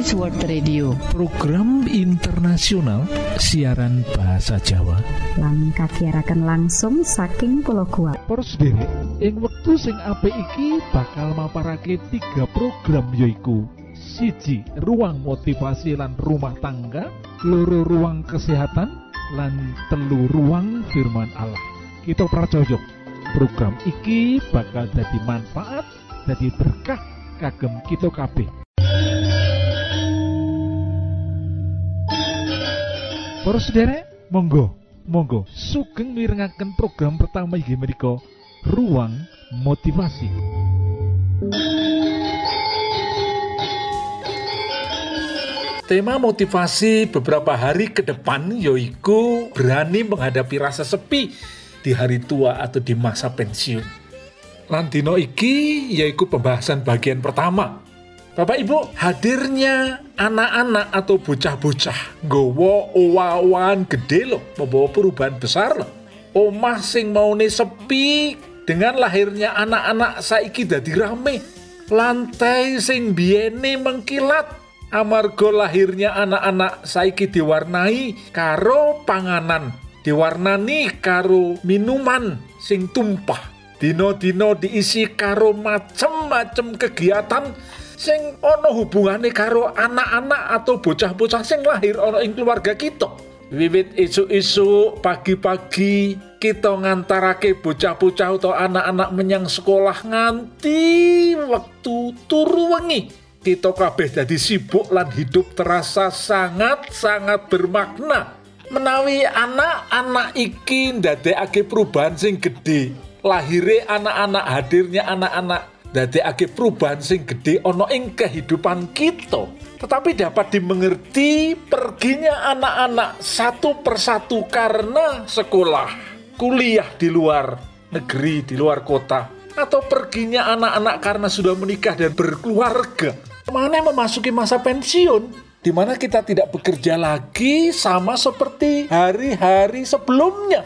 Adventist World Radio. Program internasional siaran bahasa Jawa. Lang kakirakan langsung saking pulau kuat derek ing wektu sing apik iki bakal maparake tiga program yoiku siji ruang motivasi lan rumah tangga. Loro ruang kesehatan. Lan telu ruang firman Allah. Kita percaya program iki bakal jadi manfaat jadi berkah kagem kita kabeh Para sederek, monggo, monggo, sugeng mirengaken program pertama inggih menika Ruang Motivasi. Tema motivasi beberapa hari ke depan yoiku berani menghadapi rasa sepi di hari tua atau di masa pensiun. Lantino iki yaiku pembahasan bagian pertama Bapak Ibu, hadirnya anak-anak atau bocah-bocah gowo owa-owan gede loh, membawa perubahan besar loh. Omah sing maune sepi dengan lahirnya anak-anak saiki dadi rame. Lantai sing biene mengkilat amarga lahirnya anak-anak saiki diwarnai karo panganan, diwarnani karo minuman sing tumpah. Dino-dino diisi karo macem-macem kegiatan sing ana hubungane karo anak-anak atau bocah-bocah sing lahir ana ing keluarga kita. Wiwit isu-isu pagi-pagi kita ngantarake bocah-bocah atau anak-anak menyang sekolah nganti waktu turu wengi. Kita kabeh jadi sibuk lan hidup terasa sangat-sangat bermakna. Menawi anak-anak iki ndadekake perubahan sing gede. Lahire anak-anak hadirnya anak-anak ake perubahan sing gede ono ing kehidupan kita. Tetapi dapat dimengerti perginya anak-anak satu persatu karena sekolah kuliah di luar negeri di luar kota atau perginya anak-anak karena sudah menikah dan berkeluarga. Mana memasuki masa pensiun? Di mana kita tidak bekerja lagi sama seperti hari-hari sebelumnya.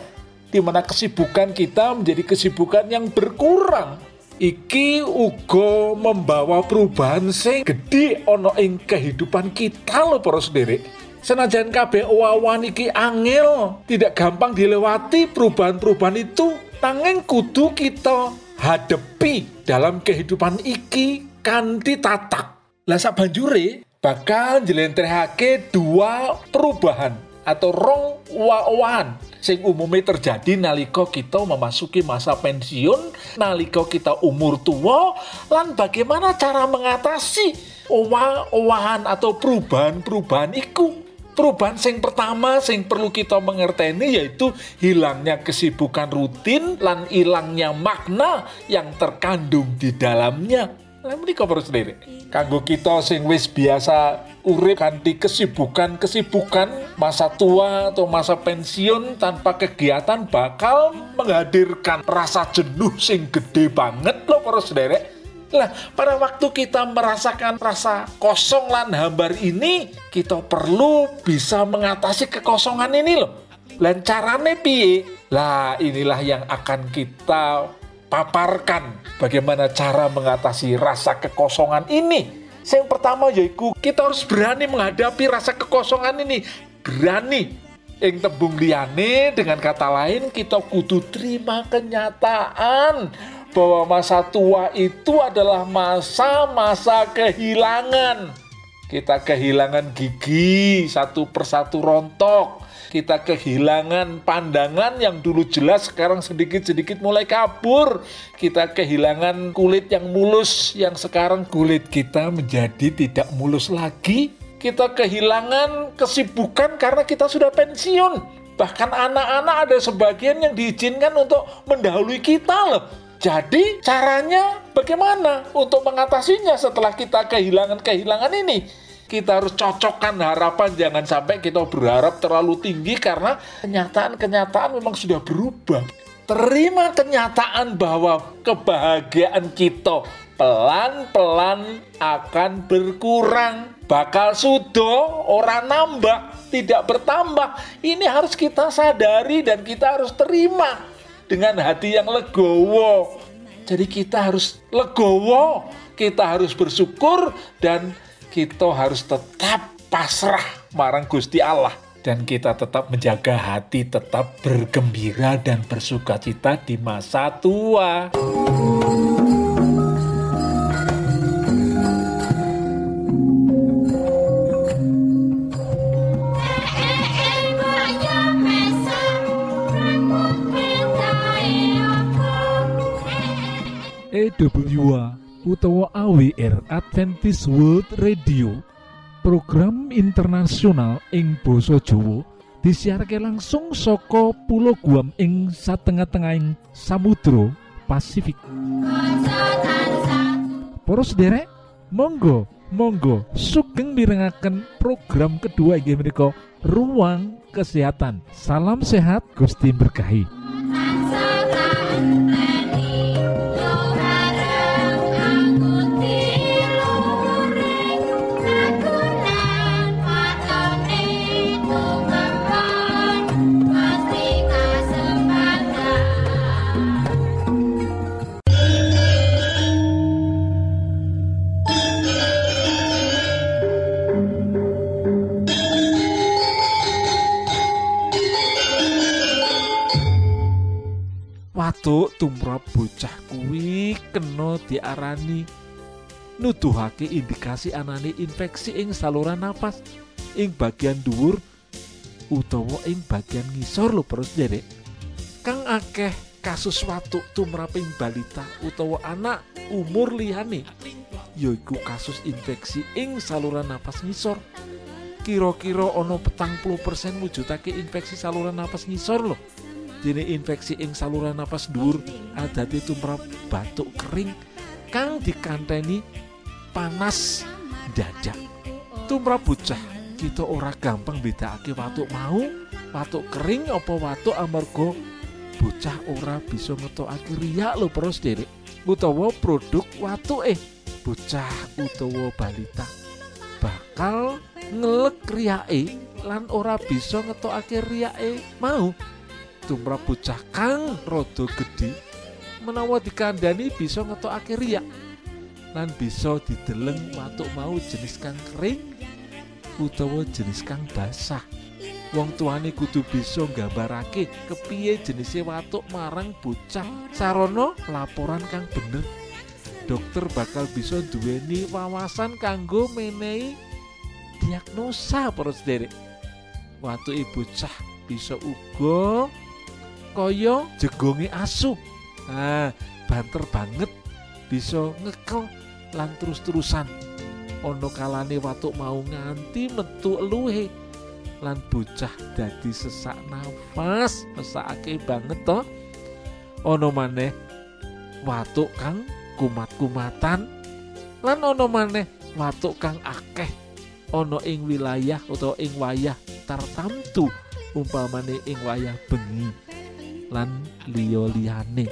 Di mana kesibukan kita menjadi kesibukan yang berkurang iki uga membawa perubahan sing gede ana ing kehidupan kita lho para sendiri. Senajan kabeh wawan iki angel tidak gampang dilewati perubahan-perubahan itu. Tanging kudu kita hadepi dalam kehidupan iki kanthi tatak lah banjure bakal njlentrehake dua perubahan atau rong wawan sing umumnya terjadi nalika kita memasuki masa pensiun, nalika kita umur tua, lan bagaimana cara mengatasi owah-owahan atau perubahan-perubahan itu. Perubahan sing pertama sing perlu kita mengerteni yaitu hilangnya kesibukan rutin lan hilangnya makna yang terkandung di dalamnya. Lah menika perlu sendiri. Kanggo kita sing wis biasa urip kanthi kesibukan-kesibukan masa tua atau masa pensiun tanpa kegiatan bakal menghadirkan rasa jenuh sing gede banget loh para sederek Lah, pada waktu kita merasakan rasa kosong lan hambar ini, kita perlu bisa mengatasi kekosongan ini loh. Dan carane piye? Lah, inilah yang akan kita paparkan bagaimana cara mengatasi rasa kekosongan ini yang pertama yaitu kita harus berani menghadapi rasa kekosongan ini. Berani. Yang tembung liane dengan kata lain kita kudu terima kenyataan bahwa masa tua itu adalah masa-masa kehilangan. Kita kehilangan gigi satu persatu rontok kita kehilangan pandangan yang dulu jelas sekarang sedikit-sedikit mulai kabur. Kita kehilangan kulit yang mulus yang sekarang kulit kita menjadi tidak mulus lagi. Kita kehilangan kesibukan karena kita sudah pensiun. Bahkan anak-anak ada sebagian yang diizinkan untuk mendahului kita loh. Jadi caranya bagaimana untuk mengatasinya setelah kita kehilangan-kehilangan ini? Kita harus cocokkan harapan jangan sampai kita berharap terlalu tinggi karena kenyataan-kenyataan memang sudah berubah. Terima kenyataan bahwa kebahagiaan kita pelan-pelan akan berkurang. Bakal sudo orang nambah tidak bertambah. Ini harus kita sadari dan kita harus terima dengan hati yang legowo. Jadi kita harus legowo kita harus bersyukur dan kita harus tetap pasrah marang Gusti Allah dan kita tetap menjaga hati tetap bergembira dan bersuka cita di masa tua. Utawa AWR Adventist World Radio program internasional ing Boso Jowo disiarke langsung soko pulau Guam ing satengah-tengahing Samudro Pasifik. Poros derek Monggo Monggo sugeng mirengaken program kedua menika ruang kesehatan. Salam sehat Gusti berkahi Watuk tumrap bocah kuwi kena diarani. Nuduhake indikasi anane infeksi ing saluran napas ing bagian dhuwur utawa ing bagian ngisor lho perus derek kang akeh kasus watuk tumraping balita utawa anak umur liyane yaiku kasus infeksi ing saluran napas ngisor. Kira-kira ana petang puluh persen wujudake infeksi saluran napas ngisor lho dene infeksi ing saluran napas dhuwur adate tumrap batuk kering kang dikanteni panas dadak tumrap bocah kita ora gampang bedakake watuk mau watuk kering apa watuk amarga bocah ora bisa ngetokake riak lho pros derek utawa produk watuk eh bocah utawa balita bakal ngelek riake lan ora bisa ngetokake riake mau tumrap bocah kang rada gedhe menawa dikandani bisa ngetokake riak lan bisa dideleng watuk mau jenis kang kering utawa jenis kang basah. Wong tuane kudu bisa nggambarake kepiye jenise watuk marang bocah sarana laporan kang bener dokter bakal bisa duweni wawasan kanggo menehi diagnosa para sederek. Watuke bocah bisa uga kaya jegonge asu nah banter banget bisa ngekel lan terus-terusan. Ana kalane watuk mau nganti metu eluhe lan bocah dadi sesak nafas mesake banget to. Ana maneh watuk kang kumat-kumatan lan ana maneh watuk kang akeh. Ana ing wilayah utawa ing wayah tartamtu umpamane ing wayah bengi lan liya liyane.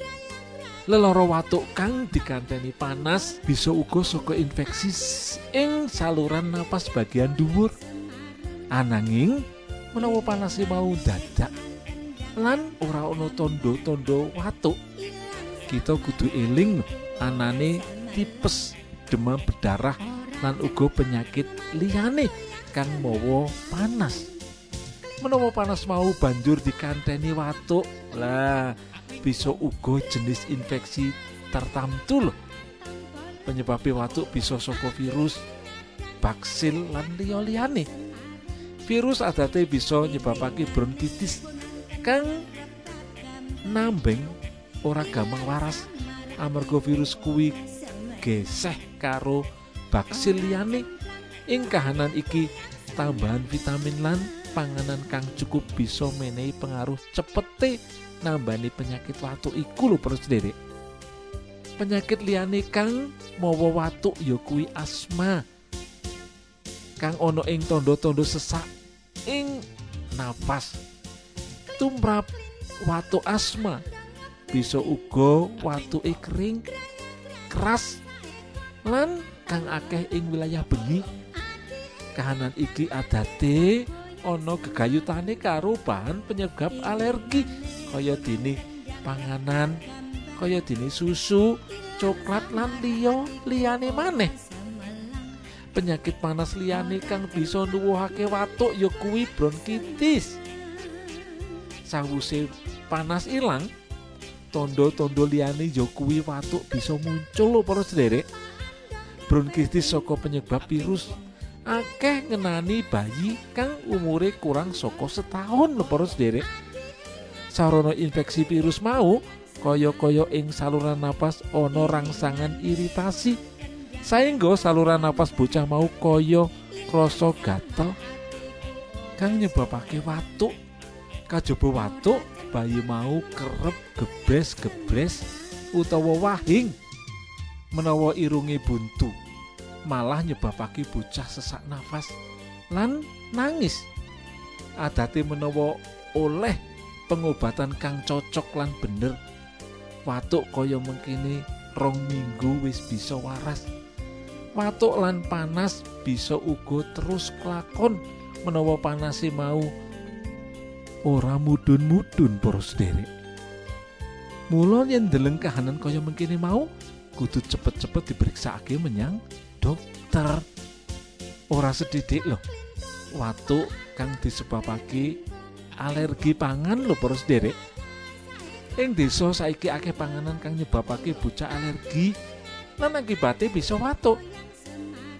Leloro watuk kang dikanteni panas bisa uga saka infeksi ing saluran napas bagian dhuwur. Ananging menawa panase mau dadak lan ora ana tondo-tondo watuk kita kudu eling anane tipes demam berdarah lan uga penyakit liyane kang mawa panas menawa panas mau banjur dikanteni watuk. Lah bisa uga jenis infeksi tertamtu loh penyebabnya watuk bisa saka virus baksil lan liya-liyane. Virus adate bisa nyebabake bronkitis kang nambeng ora gampang waras. Amarga virus kuwi geseh karo baksil liyane. Ing kahanan iki tambahan vitamin lan panganan kang cukup bisa menehi pengaruh cepete nambani penyakit watuk iku lho perlu sendiri penyakit liyane kang mawa watuk ya kuwi asma. Kang ono ing tondo-tondo sesak ing napas. Tumrap watuk asma. Bisa uga watuke kering keras lan kang akeh ing wilayah bengi. Kahanan iki adate ana gegayutane karo bahan penyebab alergi kaya dene panganan kaya dene susu coklat lan liya liyane maneh. Penyakit panas liyane kang bisa nuwuhake watuk ya kuwi bronkitis. Sawuse panas ilang tondo-tondo liyane ya kuwi watuk bisa muncul para sederek bronkitis saka penyebab virus akeh ngenani bayi kang umure kurang saka setahun lho para sederek. Sarana infeksi virus mau kaya-kaya ing saluran napas ana rangsangan iritasi. Saengga saluran napas bocah mau kaya krasa gatel. Kang nyebabake watuk. Kajaba watuk bayi mau kerep gebres-gebres utawa wahing menawa irunge buntu malah nyebabake bocah sesak nafas lan nangis. Adate menawa oleh pengobatan kang cocok lan bener. Watuk kaya mengkini rong minggu wis bisa waras. Watuk lan panas bisa uga terus kelakon menawa panase mau ora mudun-mudun para sederek. Mula yen ndeleng kahanan kaya mengkini mau kudu cepet-cepet diperiksakake menyang dokter. Ora sedidik loh watuk kang disebabake alergi pangan lho para sederek ing desa saiki akeh panganan kang nyebabake bocah alergi lan akibate bisa watuk.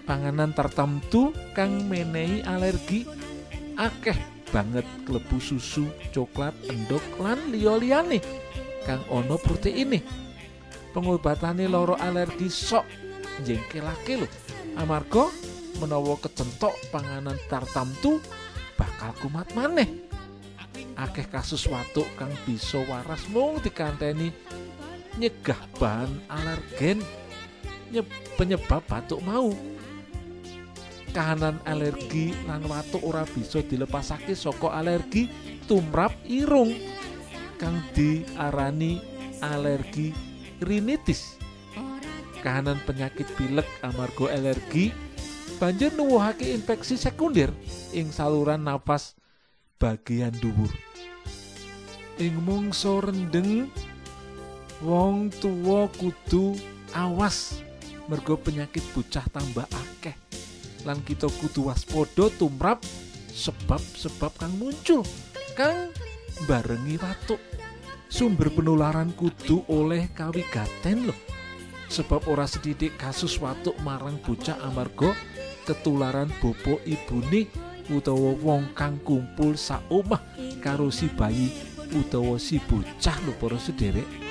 Panganan tertentu kang menehi alergi akeh banget klebu susu coklat endok lan liya-liyane kang ana proteine pengobatane loro alergi sok jengkelake lho. Amarga menawa kecentok panganan tertentu bakal kumat maneh. Akeh kasus watuk kang bisa waras mung dikanteni nyegah bahan alergen penyebab batuk mau. Kahanan alergi lan watuk ora bisa dilepasake saka alergi tumrap irung kang diarani alergi rinitis kahanan penyakit pilek amarga alergi banjur nuwuhake infeksi sekunder ing saluran napas bagian dhuwur. Ing mangsa rendeng wong tuwa kudu awas mergo penyakit bocah tambah akeh. Lan kita kudu waspada tumrap sebab-sebab kang muncul kang barengi watuk. Sumber penularan kudu oleh kawigaten loh sebab ora sedidik kasus watuk marang bocah amarga ketularan bopo ibune utawa wong kang kumpul sak omah karo si bayi utawa si bocah lho para sederek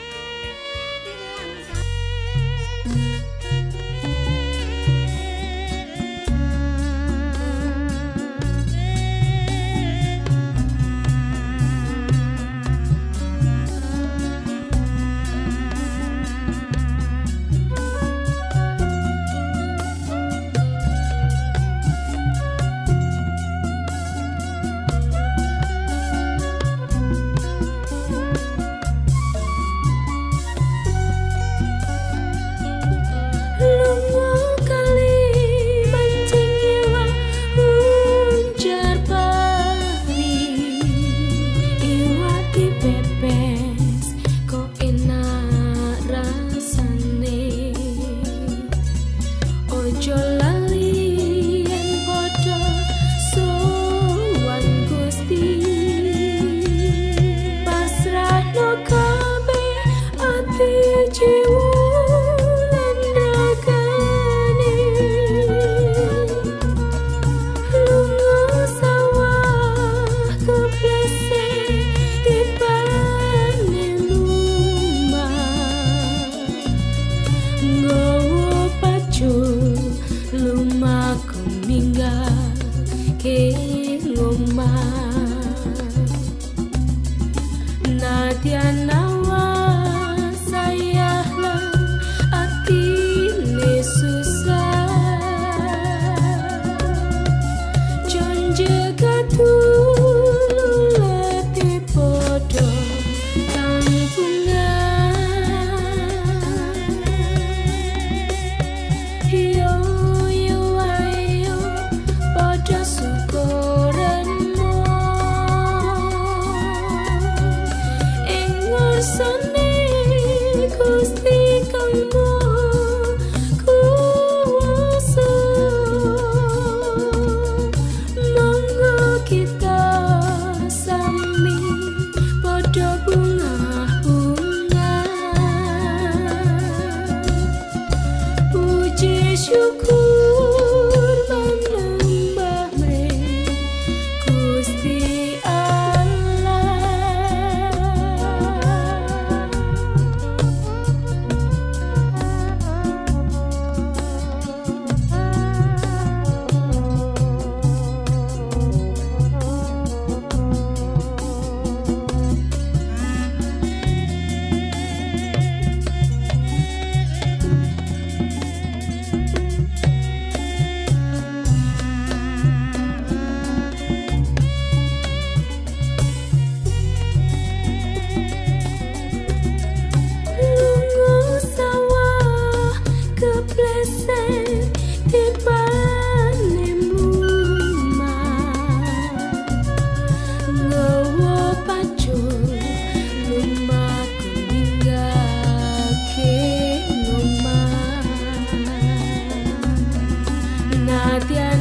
para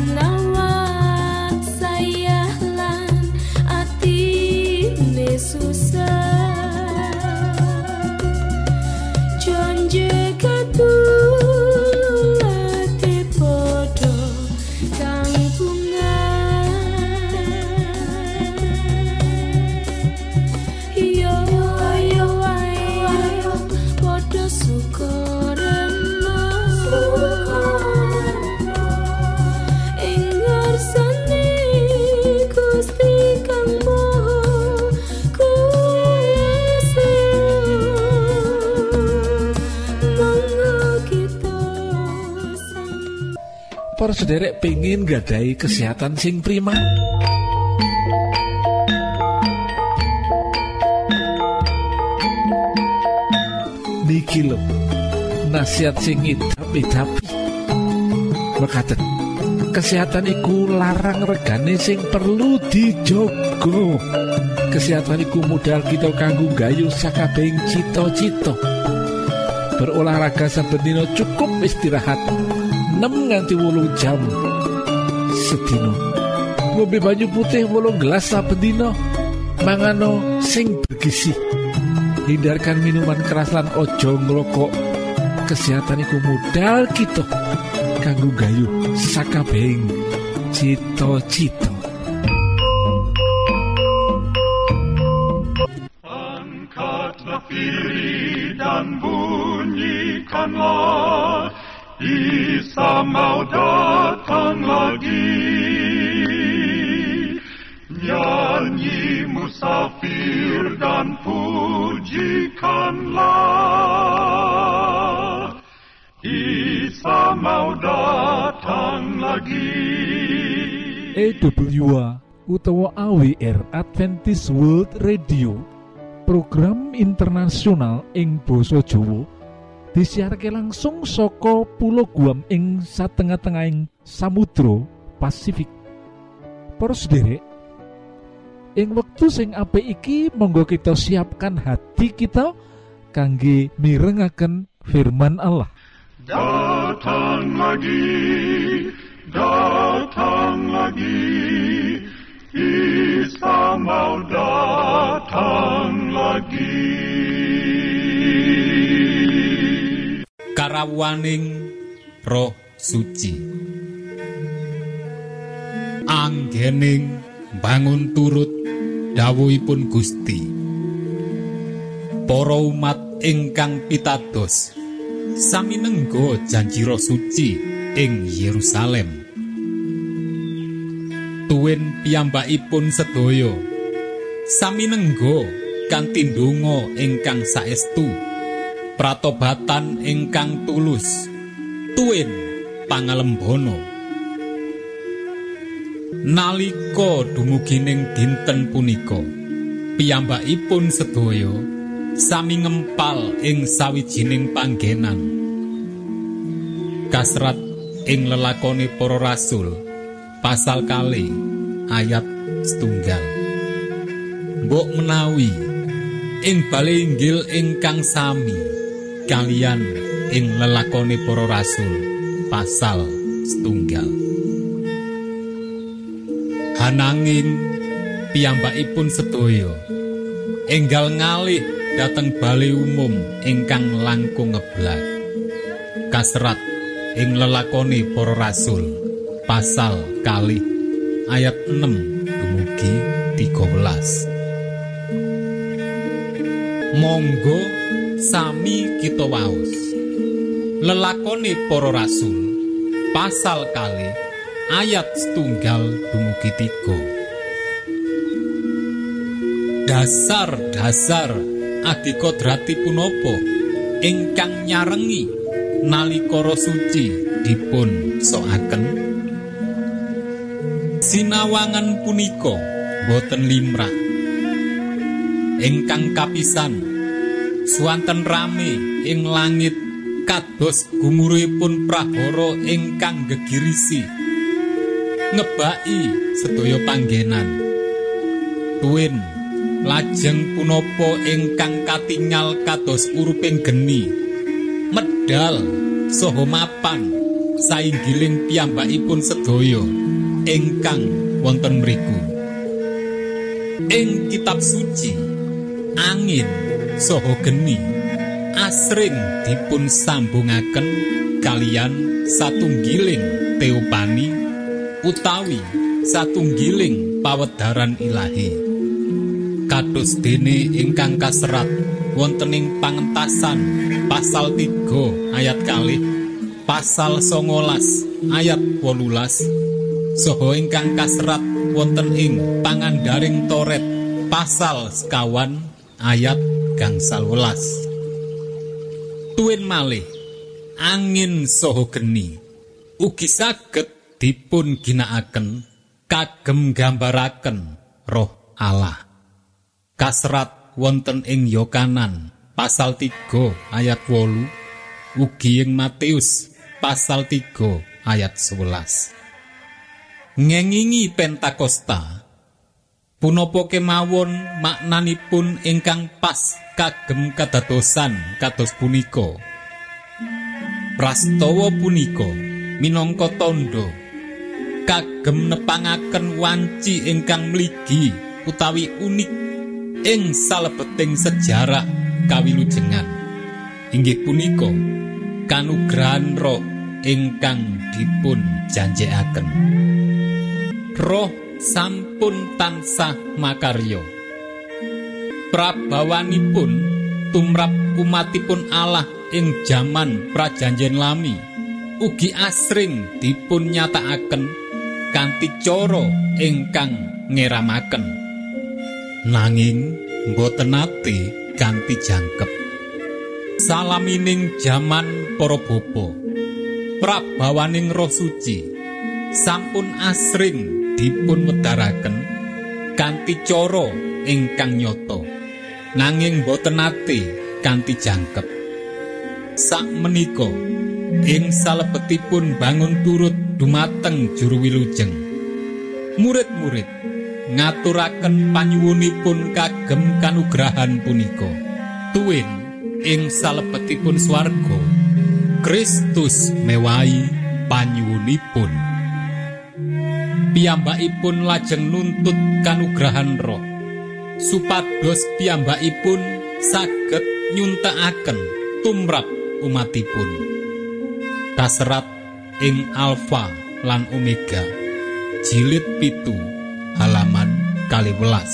sederek pengen gadai kesehatan sing prima? Niki lho nasihat sing tapi berkata kesehatan iku larang regane sing perlu dijogo kesehatan iku modal kita kanggo gayu sakabehing cito-cito berolahraga saben cukup istirahat 6 nganti wolung jam sedino ngombe banyu putih wolung gelas saben mangano sing bergizi hindarkan minuman keras lan ojo ngrokok kesehatan iku modal kita kanggo gayu sakabehing cito-cito Nyanyi musafir dan pujikanlah. Isa mau datang lagi. EWA utawa AWR Adventist World Radio. Program internasional ing Boso Jowo disiharke langsung soko pulau Guam ing satengah-tengahing Samudro Pasifik. Poros derek ing wektu sing apik iki monggo kita siapkan hati kita kangge mirengaken firman Allah. Datang lagi datang lagi Isa mau datang lagi. Karawaning roh suci. Anggening bangun turut dawuhipun Gusti. Para umat ingkang pitados sami nenggo janji suci ing Yerusalem. Tuwin piyambakipun sedaya sami nenggo kanthi ndonga ingkang saestu pratobatan ingkang tulus tuwin pangalembono nalika dumugining dinten punika piyambakipun sedaya sami ngempal ing sawijining panggenan. Kasrat ing lelakone para rasul pasal kali ayat setunggal. Mbok menawi ing bali inggil ingkang sami kalian ing lelakoni para rasul pasal setunggal Hananging piyambakipun sedaya. Enggal ngalih dhateng bali umum ingkang langkung ngeblak kasrat ing lelakoni para rasul pasal kali ayat 6 dumugi 13 Monggo sami kita waos. Lelakoni para rasul pasal kali ayat setunggal dumugi tiga. Dasar-dasar adikodrati punapa? Ingkang nyarengi nalika suci dipun soaken sinawangan punika boten limrah. Ingkang kapisan suwanten rame ing langit kados gumuruhipun prahara ingkang gegirisi ngebaki sedaya panggenan. Tuwin lajeng punapa ingkang katingal kados uruping geni. Medal saha mapan sainggiling piyambakipun sedaya ingkang wonten mriku. Ing kitab suci angin saha geni asring dipun sambungaken kalian satunggiling teopani utawi satunggiling pawedaran ilahi. Kados dene ingkang kaserat wonten ing pangentasan pasal 3 ayat kali pasal 19 ayat 18 saha ingkang kaserat wonten ing pangandaring toret pasal sekawan ayat gangsal welas. Tuwin malih angin saha geni ugi saged dipun ginakaken kagem gambaraken roh Allah. Kasrat wonten ing Yokanan pasal 3 ayat 8 ugi ing Matius pasal 3 ayat 11 ngengingi Pentakosta punapa kemawon maknanipun ingkang pas kagem kadadosan kados punika? Prastawa punika minangka tondo kagem nepangaken wanci ingkang mligi utawi unik ing salebeting sejarah kawilujengan. Inggih punika kanugrahan roh ingkang dipun janjekaken. Roh sampun tansah makaryo prabawanipun tumrap umatipun Allah ing jaman prajanjen lami. Ugi asring dipun nyatakaken kanthi cara ingkang ngeramaken. Nanging mboten nate ganti jangkep. Salamining jaman para bapa prabawaning roh suci sampun asring dipun wedaraken kanthi cara ingkang nyata. Nanging mboten nate ganti jangkep. Sak menika ing salebetipun bangun turut dumateng juru wilujeng. Murid-murid ngaturaken panyuwunipun kagem kanugrahan punika. Tuwin ing salebetipun swarga. Kristus mewahi panyuwunipun. Piyambakipun lajeng nuntut kanugrahan roh. Supados piyambakipun saged nyuntakaken tumrap umatipun. Kaserat ing alfa lan omega jilid pitu halaman kali welas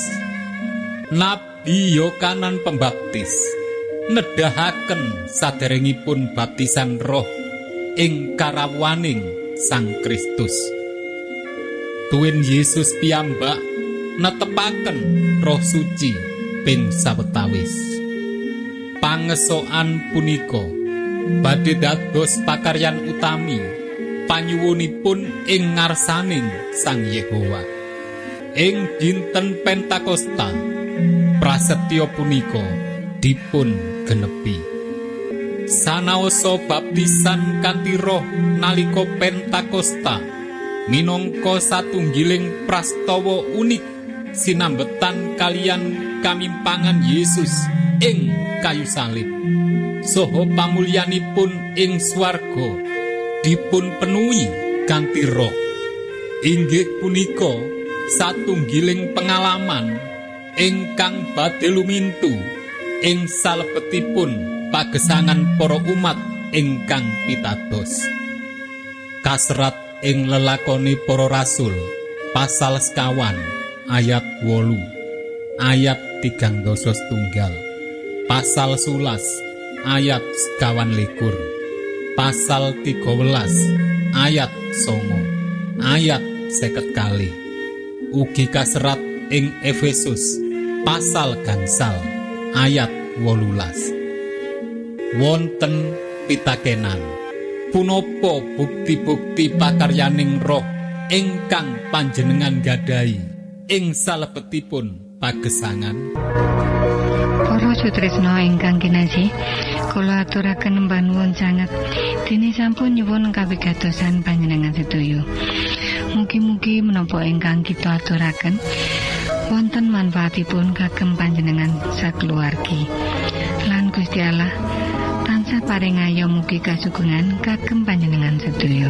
Nabi Yokanan Pembaptis nedahaken saderengipun baptisan roh ing karawaning Sang Kristus. Tuwin Yesus piyambak netepaken roh suci ping sawetawis. Pangesoan punika badhe dados pakaryan utami panyuwunipun ing ngarsaning Sang Yehowa. Ing dinten Pentakosta prasetyo punika dipun genepi. Sanaosa baptisan kanthi roh nalika Pentakosta minangka satunggiling prastawa unik sinambetan kalian kamimpangan Yesus ing kayu salib. Soho pamulyanipun ing swarga dipun penuhi kanthi roh. Inggih punika satunggiling pengalaman ingkang badhe lumintu ing salebetipun pagesangan para umat ingkang pitados. Kasrat ing lelakoni para rasul pasal sekawan ayat wolu ayat tigang dosa tunggal pasal sulas ayat sekawan likur pasal 13 ayat songo ayat seket kali. Ugi kaserat ing Efesus pasal gangsal ayat wolulas. Wonten pitakenan punapa bukti-bukti pakaryaning roh ingkang panjenengan gadai ing salebetipun pagesangan Para sutresna ingkang kinasih, kula aturaken mbah nuwun sanget dene sampun nyuwun kawigatosan panjenengan sedaya. Mugi-mugi menapa ingkang kita aturaken wonten manfaatipun kagem panjenengan sakeluargi. Lan Gusti Allah tansah paring ayo mugi kasugengan kagem panjenengan sedaya.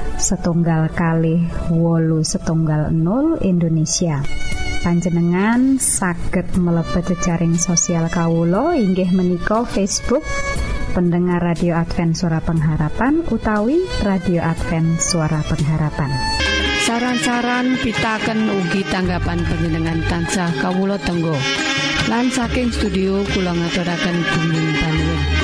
setunggal kali wolu setunggal enol Indonesia. Panjenengan saged mlebet jejaring sosial kawulo inggih menika Facebook pendengar radio Advent suara pengharapan utawi radio Advent suara pengharapan. Saran-saran pitaken ugi tanggapan panjenengan tansah kawula tenggo. Lan saking studio kula ngaturaken panuwun